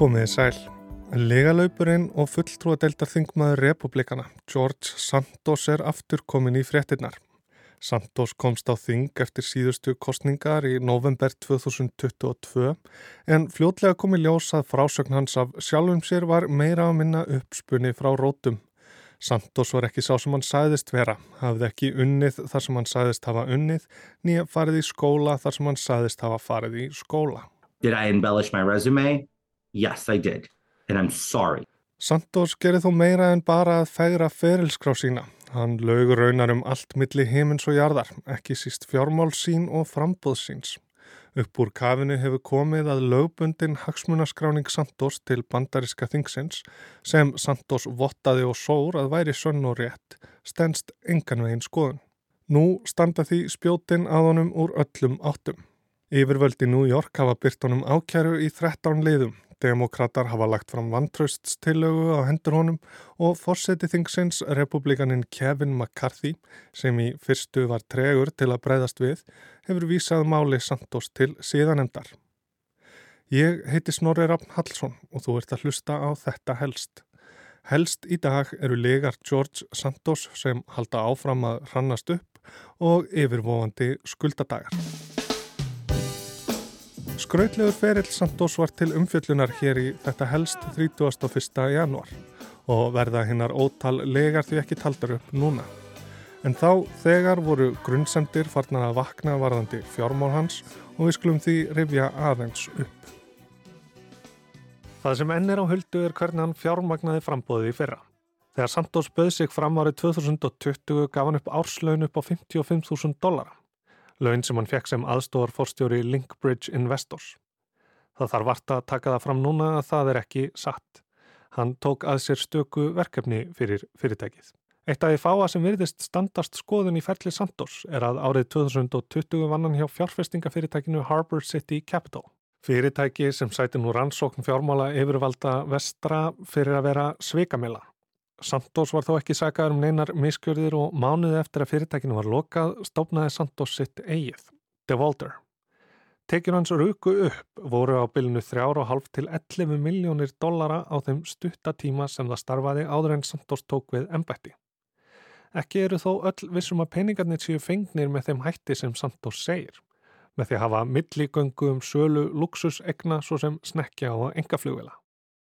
Komiði sæl. Legalauburinn og fulltrúadeildar þingmaður republikana George Santos er aftur komin í fréttinnar. Santos komst á þing eftir síðustu kostningar í november 2022 en fljótlega komi ljós að frásögn hans af sjálfum sér var meira að minna uppspunni frá rótum. Santos var ekki sá sem hann sæðist vera, hafði ekki unnið þar sem hann sæðist hafa unnið, nýja farið í skóla þar sem hann sæðist hafa farið í skóla. Did I embellish my resume? Yes, I did. And I'm sorry. Santos gerði þó meira en bara að fegra ferilskrá sína. Hann lögur raunar um allt milli heimins og jarðar, ekki síst fjármál sín og frambóð síns. Upp úr kafinu hefur komið að lögbundin hagsmunaskráning Santos til bandariska þingsins sem Santos vottaði og sór að væri sönn og rétt stendst engan veginn skoðun. Nú standa því spjótin að honum úr öllum áttum. Yfirvöldi New York hafa byrt honum ákjæru í 13 liðum. Demokrater hafa lagt fram vantrauststillögu á hendur honum og fórseti þingsins republikanin Kevin McCarthy sem í fyrstu var tregur til að breyðast við hefur vísað máli Santos til síðanemdar. Ég heiti Snorri Raffn Hallsson og þú ert að hlusta á þetta helst. Helst í dag eru legar George Santos sem halda áfram að hrannast upp og yfirvofandi skuldadagar. Skrautlegur ferill Santos var til umfjöllunar hér í þetta helst 31. januar og verða hinnar ótal legar því ekki taldar upp núna. En þá þegar voru grunnsendir farnar að vakna varðandi fjármál hans og við skulum því rifja aðeins upp. Það sem enn er á huldu er hvernig hann fjármagnaði frambóðið í fyrra. Þegar Santos böð sig fram árið 2020 gaf hann upp árslaun upp á 55.000 dollara laun sem hann fekk sem aðstóðar fórstjóri Linkbridge Investors. Það þarf vart að taka það fram núna að það er ekki satt. Hann tók að sér stöku verkefni fyrir fyrirtækið. Eitt af því fáa sem virðist standast skoðun í ferli Santos er að árið 2020 vann hann hjá fjárfestingafyrirtækinu Harbour City Capital. Fyrirtæki sem sæti nú rannsókn fjármála yfirvalda vestra fyrir að vera sveikamela. Santos var þó ekki sagaður um neinar miskjörðir og mánuði eftir að fyrirtækinu var lokað stofnaði Santos sitt eigið, Devolter. Tekjur hans ruku upp voru á bylnu 3,5 til 11 miljónir dollara á þeim stuttatíma sem það starfaði áður en Santos tók við ennbætti. Ekki eru þó öll vissum að peningarnir séu fengnir með þeim hætti sem Santos segir, með því að hafa milligöngu um sölu luxusegna svo sem snekja og engaflugvila.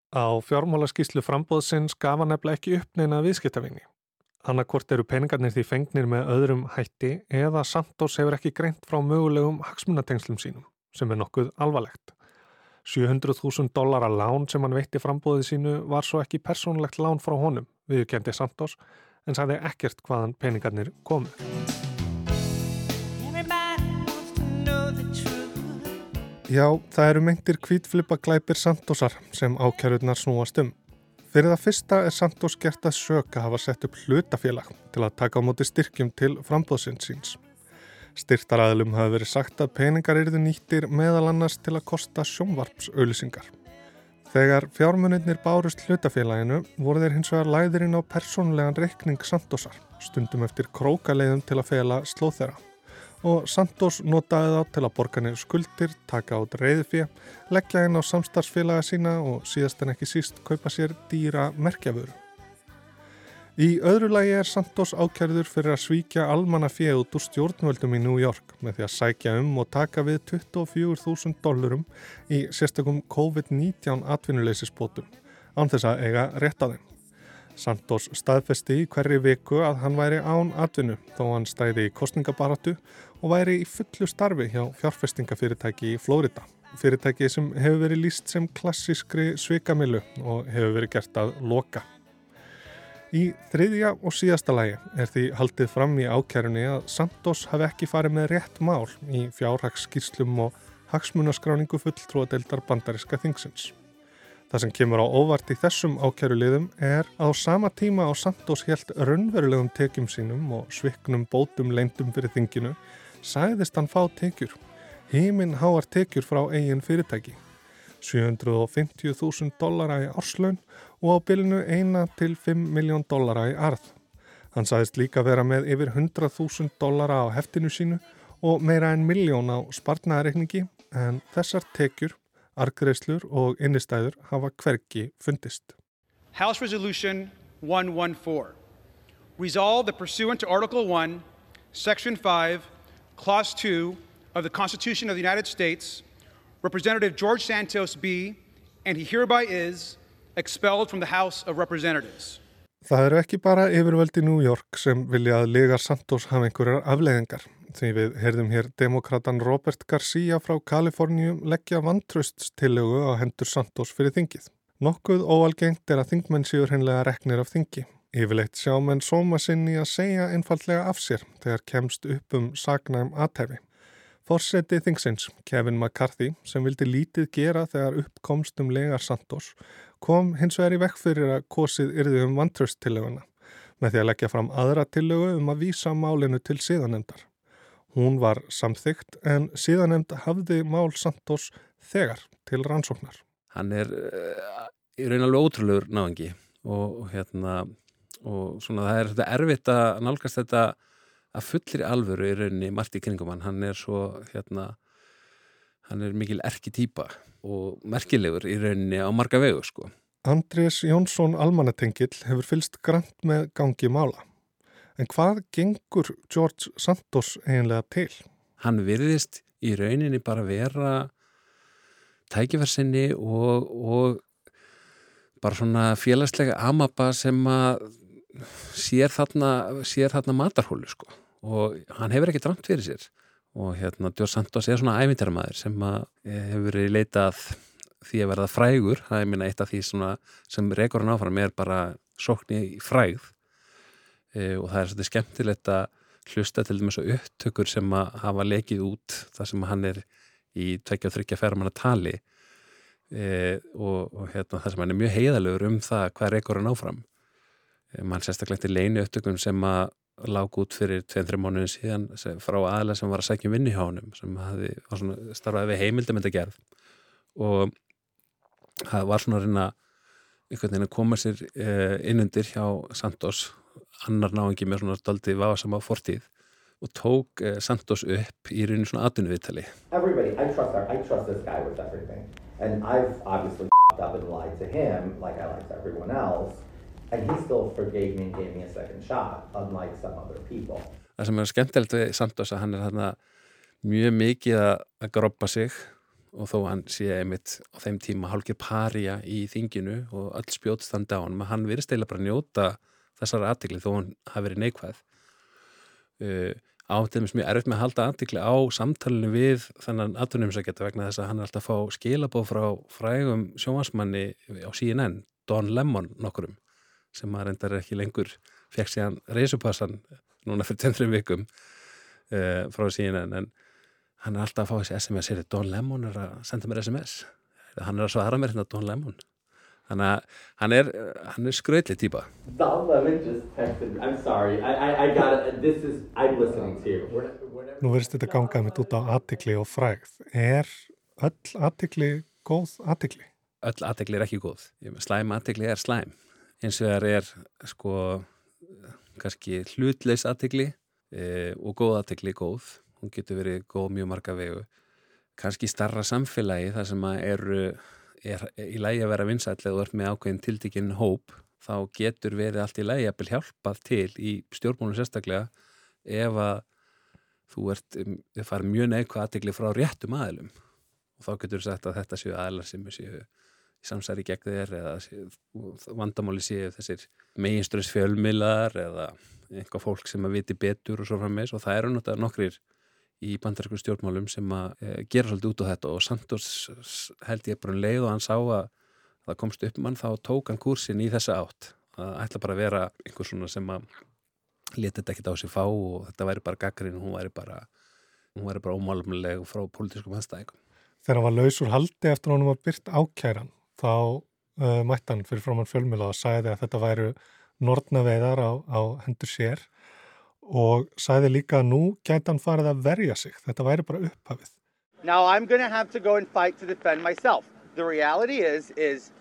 Á fjármálaskíslu frambóðsins gaf hann nefnilega ekki upp neina viðskiptavinni. Annarkort eru peningarnir því fengnir með öðrum hætti eða Santos hefur ekki greint frá mögulegum hagsmunatengslum sínum, sem er nokkuð alvarlegt. 700.000 dollara lán sem hann veitti frambóðið sínu var svo ekki persónlegt lán frá honum, viðkendi Santos, en sagði ekkert hvaðan peningarnir komið. Já, það eru meintir kvítflipa glæpir Santosar sem ákjörðunar snúast um. Fyrir það fyrsta er Santos gert að söka hafa sett upp hlutafélag til að taka á móti styrkjum til frambóðsins síns. Styrtaræðlum hafi verið sagt að peningar eruðu nýttir meðal annars til að kosta sjónvarpsauðlisingar. Þegar fjármuninnir bárust hlutafélaginu voru þeir hins vegar læðirinn á persónlegan reikning Santosar, stundum eftir krókaleiðum til að fela slóð þeirra og Santos notaði þá til að borga nefnir skuldir, taka át reyðfið, leggja inn á samstarfsfélaga sína og síðast en ekki síst kaupa sér dýra merkjaföru. Í öðru lagi er Santos ákjærður fyrir að svíkja almanna fjöð út úr stjórnvöldum í New York með því að sækja um og taka við 24.000 dólarum í sérstakum COVID-19 atvinnuleysisbótum án þess að eiga rétt á þeim. Santos staðfesti í hverju viku að hann væri án atvinnu þó hann stæði í kostningabaratu og væri í fullu starfi hjá fjárfestingafyrirtæki í Flórida. Fyrirtæki sem hefur verið líst sem klassískri svikamilu og hefur verið gert að loka. Í þriðja og síðasta lægi er því haldið fram í ákjærunni að Santos hafi ekki farið með rétt mál í fjárhagsskýrslum og hagsmunaskráningu fulltrúadeildar bandariska þingsins. Það sem kemur á óvart í þessum ákjæruliðum er að á sama tíma á Santos helt raunverulegum tekjum sínum og sviknum bótum leindum fyrir þinginu, sæðist hann fá tekjur. Híminn háar tekjur frá eigin fyrirtæki. 750.000 dollara í árslaun og á bylnu 1 til 5 miljón dollara í arð. Hann sæðist líka vera með yfir 100.000 dollara á heftinu sínu og meira en miljón á spartnaðareikningi en þessar tekjur Argreislur og innistæður hafa hverki fundist. House Resolution 114. Resolve that pursuant to Article 1, Section 5, Clause 2 of the Constitution of the United States, Representative George Santos be, and he hereby is, expelled from the House of Representatives. Það eru ekki bara yfirvöld í New York sem vilja að Ligar Santos hafa einhverjar afleðingar. Því við heyrðum hér demokratan Robert Garcia frá Kaliforníum leggja vantrauststillögu á hendur Santos fyrir þingið. Nokkuð óalgengt er að þingmenn séur hennilega reknir af þingi. Yfirleitt sjá menn sóma sinni að segja einfallega af sér þegar kemst upp um sagnægum aðtæfi. Forseti þingsins, Kevin McCarthy, sem vildi lítið gera þegar uppkomst um legar Santos, kom hins vegar í vekk fyrir að kosið yrði um vantraustillöguna með því að leggja fram aðra tillögu um að vísa málinu til síðanemdar. Hún var samþygt en síðanemd hafði mál Santos þegar til rannsóknar. Hann er uh, í raun alveg ótrúlegur náðangi og hérna og svona það er þetta erfitt að nálgast þetta að fullir alvöru í rauninni margt í kringum hann, er svo hérna, hann er mikil erki týpa og merkilegur í rauninni á marga vegu sko. Andrés Jónsson Almanatengill hefur fylst grænt með gangi mála. En hvað gengur George Santos eiginlega til? Hann virðist í rauninni bara vera tækifærsinni og, og bara svona félagslega amaba sem að sér þarna, sér þarna matarhólu sko. Og hann hefur ekki dramt fyrir sér. Og hérna Djórn Santos er svona ævindarmaður sem að eh, hefur verið leitað því að verða frægur. Það er minna eitt af því sem rekur hann áfram er bara sókn í frægð. E, og það er svolítið skemmtilegt að hlusta til dæmis á upptökur sem að hafa lekið út þar sem hann er í tveikja og þryggja fermanna tali. E, og, og hérna, það sem hann er mjög heiðalegur um það hvað rekur hann áfram mann sérstaklega til leini upptökun sem að lág út fyrir 2-3 mánuðin síðan frá aðla sem var að sækja um vinni hjá honum sem hafði, svona starfaði við heimildamöndagerð og það var svona að reyna einhvern veginn að koma sér eh, innundir hjá Santos. Annar náðingi með svona daldi vafasama fortíð og tók eh, Santos upp í rauninu svona atvinnuviðtali. Everybody, I trust, our, I trust this guy with everything. And I've obviously up and lied to him like I lied to everyone else and he still forgave me and gave me a second shot unlike some other people. Það sem er skemmtilegt við Santos að hann er þarna mjög mikið að groppa sig og þó hann sé einmitt á þeim tíma hálkir parja í þinginu og öll standi á hann, menn hann verið steila bara njóta þessar aðtikli þó hann hafi verið neikvæð. Uh, átæmis mjög erfitt með að halda aðtikli á samtalenu við þennan aðtunumsækjata vegna þess að hann er alltaf að fá skilabóð frá frægum sjónvarsmanni á CNN, Don Lemon nokkurum sem að reyndar ekki lengur fekk síðan reysupassan núna fyrir tennri vikum uh, frá CNN en hann er alltaf að fá þessi SMS hér, Don Lemon er að senda mér SMS hann er að svara mér hérna Don Lemon. Þannig að hann er, hann er skröðli týpa Don Lemon just texted me. I'm sorry, I, I, I got it. This is, I'm listening to you. We're, we're Nú verðist þetta gangað mitt út á aðtikli og frægð. Er öll aðtikli góð aðtikli? Öll aðtikli er ekki góð. Slæm aðtikli er slæm eins og það er sko kannski hlutleis aðtikli e, og góð aðtikli góð. Hún getur verið góð mjög marga vegu. Kannski starra samfélagi þar sem að eru er í lægi að vera vinsætlega og er með ákveðin tildikinn hóp þá getur verið allt í lægi að byrja hjálpað til í stjórnmónu sérstaklega ef að þú ert, þið farið mjög neikvæð aðtegli frá réttum aðilum. Og þá getur sagt að þetta séu aðilar sem séu samsæri gegn þér eða vandamáli séu þessir meginströðs fjölmilar eða einhvað fólk sem að viti betur og svo frammeins og það eru náttúrulega nokkrir í bandarækjum stjórnmálum sem að e, gera svolítið út á þetta. Og Santos held ég bara um leið og hann sá að það komst upp mann þá tók hann kursin í þessa átt. Að ætla bara að vera einhver svona sem að leta þetta ekkert á sig fá og þetta væri bara gaggrinn hún væri bara hún væri bara ómálumleg frá pólitískum hanstæðingum. Þegar hann var lausur haldi eftir hann var byrt ákæran þá uh, mætti hann fyrir frámann fjölmjöla og sagði að þetta væru nortnaveiðar á, á hendur sér og sæði líka að nú gæti hann farið að verja sig. Þetta væri bara upphafið. Now I'm going to have to go and fight to defend myself. The reality is, is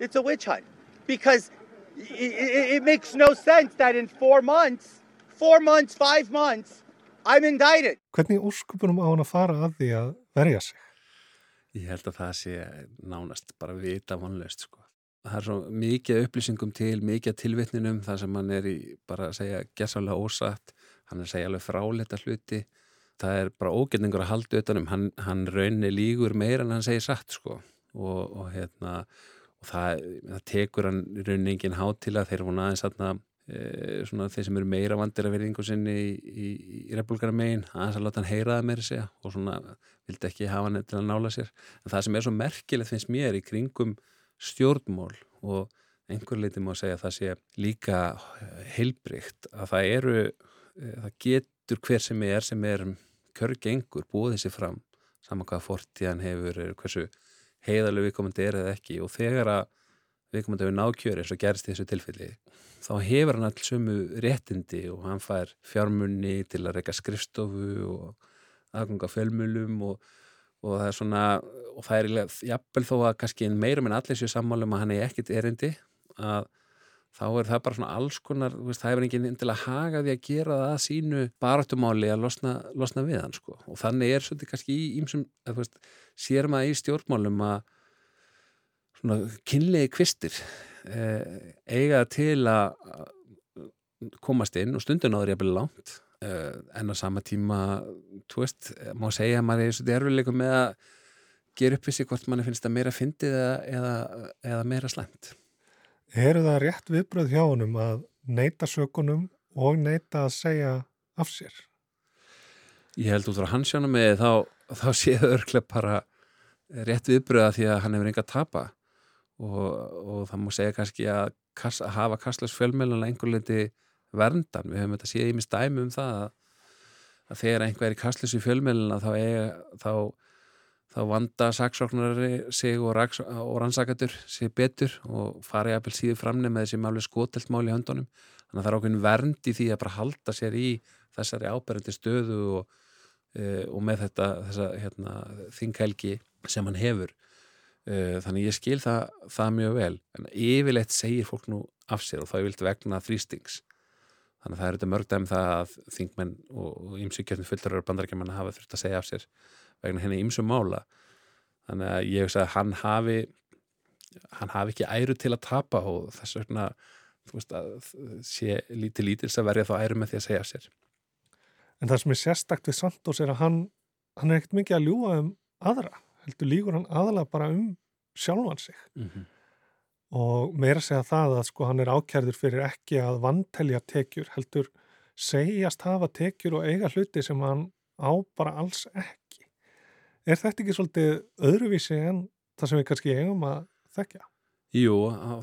it's a witch hunt because it, it, it makes no sense that in four months, four months, five months, I'm indicted. Hvernig úrskupunum á hann að fara að því að verja sig? Ég held að það sé nánast bara vita vonlöst sko. Það er svo mikið upplýsingum til, mikið tilvitninum þar sem hann er í bara að segja gessálega ósatt, hann er að segja alveg fráleta hluti. Það er bara ógetningur að halda utanum, hann, hann raunni lígur meira en hann segir satt sko og, og hérna og það, það tekur hann raunni engin hátilega þeir voru aðeins aðna svona þeir sem eru meira vandir að verðingu sinni í, í, í republikana megin aðeins að láta hann heyra það meira segja og svona vildi ekki hafa hann til að nála sér. En það sem er svo merkilegt finnst mér í kringum stjórnmól og einhver leiti má segja að það sé líka heilbrygt að það eru það getur hver sem er sem er kjörgengur búið þessi fram saman hvaða fortíðan hefur hversu heiðalegu viðkomandi er eða ekki. Og þegar að viðkomandi hefur nákjör eins og gerist í þessu tilfelli þá hefur hann alls sumu réttindi og hann fær fjármunni til að reyka skrifstofu og aðganga fjölmjölum og, og það er svona og það er jafnvel þó að kannski meirum en allir séu sammálum að hann er ekkit erindi að þá er það bara svona alls konar, veist, það hefur enginn til að haga því að gera það að sínu baratumáli að losna, losna við hann sko. og þannig er svolítið kannski í ímsum, sér maður í stjórnmálum að svona kynlegi kvistir eh, eiga til að komast inn og stundin áður ég að byrja langt eh, en á sama tíma þú veist, má segja að maður er svolítið erfiðleikum með að gera upp þessi hvort manni finnst það meira fyndið eða, eða, eða meira slæmt eru það rétt viðbröð hjá honum að neyta sökunum og neyta að segja af sér? Ég held út frá hansjónum með þá, þá séu örglega bara rétt viðbröða því að hann hefur enga tapa og, og það múi segja kannski að, kass, að hafa kastlös fjölmjölunlega einhver leiti verndan. Við höfum þetta séð í mig stæmi um það að, að þegar einhver er kastlös í fjölmjöluna þá, þá þá vanda saksóknari sig og, og rannsakatur sig betur og fari að byrja síðu framni með þessi máli skotelt mál í höndunum þannig að það er okkur vernd í því að bara halda sér í þessari áberandi stöðu og, e, og með þetta þessa hérna, þinghelgi sem hann hefur þannig ég skil það, það mjög vel. En yfirleitt segir fólk nú af sér og það er vilt vegna þrýstings. Þannig að það er þetta mörgdæm um það að þingmenn og ímsugjöfnum fullur bandarækjumann hafa þurft að segja af sér vegna henni ymsum mála. Þannig að ég veist að hann hafi hann hafi ekki æru til að tapa og þess vegna þú veist að sé lítið lítils að verja þá æru með því að segja sér. En það sem er sérstakt við Santos er að hann hann er ekkert mikið að ljúa um aðra heldur líkur hann aðalega bara um sjálfan sig mm -hmm. og meira segja það að sko hann er ákjærður fyrir ekki að vantelja tekjur heldur segjast hafa tekjur og eiga hluti sem hann á bara alls ekki Er þetta ekki svolítið öðruvísi en það sem við kannski eigum að þekka? Jú,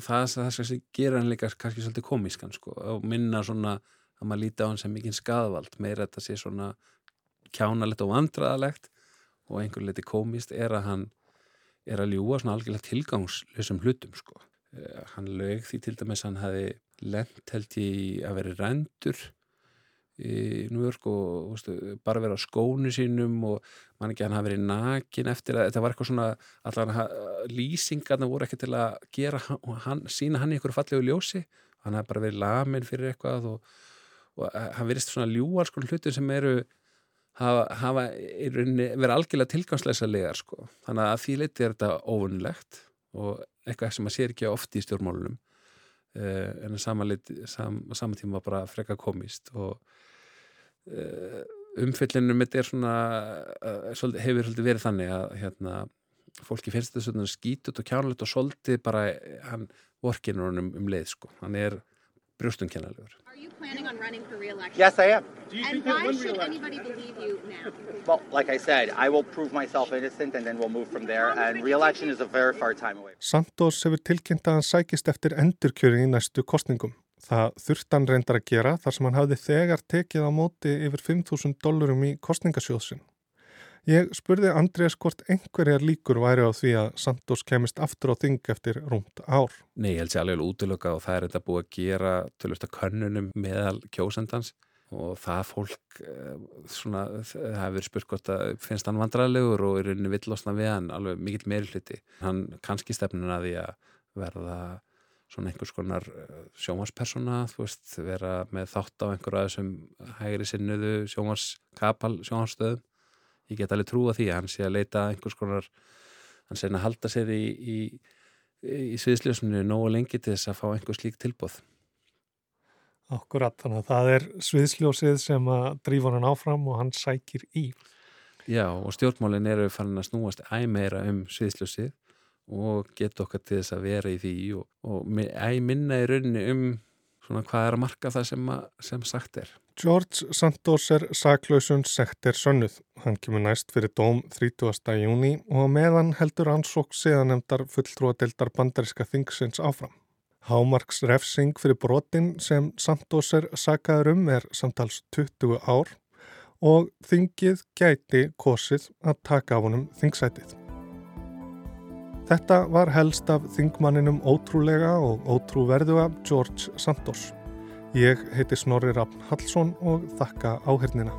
það, það sem gera hann líka kannski svolítið komískan sko, og minna svona að maður líti á hann sem mikinn skadvald, meira þetta sé svona kjánalegt og vandraðalegt og einhver liti komist er að hann er að ljúa svona algjörlega tilgangslösum hlutum sko. Uh, hann lög því til dæmis hann hafi lent held í að veri rendur í York og veistu, bara vera á skónu sínum og mann ekki hann hafi verið nakin eftir að þetta var eitthvað svona allavega lýsingarna voru ekki til að gera hann, sína hann í einhverju fallegu ljósi hann hafi bara verið lamin fyrir eitthvað og, og eh, hann verist svona ljúar sko hlutir sem eru hafa, hafa verið algjörlega tilgangsleisa legar sko. Þannig að því liti er þetta óvunlegt og eitthvað sem maður sér ekki ofti í stjórnmálunum. Uh, en saman, sam, saman tíma bara freka komist og Eh, umfyllinum mitt er svona uh, hefur verið þannig að hérna, fólki finnst þetta svona skítut og kjánulegt og svolítið bara hann vorkinur honum um leið sko. Hann er brjóstumkennalegur Yes, I am. And why should anybody believe you now? Well, like I said, I will prove myself innocent and then we'll move from there and re-election is a very far time away. Santos hefur tilkynnt að hann sækist eftir endurkjöring í næstu kostningum. Það þurftan reyndar að gera þar sem hann hafði þegar tekið á móti yfir 5.000 dólarum í kostningasjóðsin. Ég spurði Andrés hvort einhverjar líkur væri á því að Santos kemist aftur á þing eftir rúmt ár. Nei, ég held sér alveg útlöka og það er þetta búið að gera tölvist að könnunum meðal kjósendans og það fólk eh, svona, það hefur spurt hvort að finnst hann vandrarlegur og er unni villosna við hann alveg mikill meiri hluti. Hann kannski stefnuna því að verða svona einhvers konar eh, sjómarspersona, þú veist, vera með þátt á einhverju að þessum hægri sinnuðu sjómarskapal, sjómarstöðum. Ég get alveg trúa því að hann sé að leita einhvers konar hann segir að halda sér í, í, í sviðsljósinu nógu lengi til þess að fá einhver slík tilbúð. Akkurat, þannig að það er sviðsljósið sem að drífa hann áfram og hann sækir í. Já, og stjórnmálinn eru farin að snúast æmeira um sviðsljósið og geta okkar til þess að vera í því og, og æg minna í rauninni um svona hvað er að marka það sem, að, sem sagt er. George Santos er saklausun sektir sönnuð. Hann kemur næst fyrir dóm 30. júni og meðan heldur ansók síðanemdar fulltrúadeildar bandariska þingsins áfram. Hámarks refsing fyrir brotin sem Santos er sakaður um er samtals 20 ár og þingið gæti kosið að taka af honum þingsætið. Þetta var helst af þingmanninum ótrúlega og ótrúverðuga George Santos. Ég heiti Snorri Raffn Hallsson og þakka áhernina.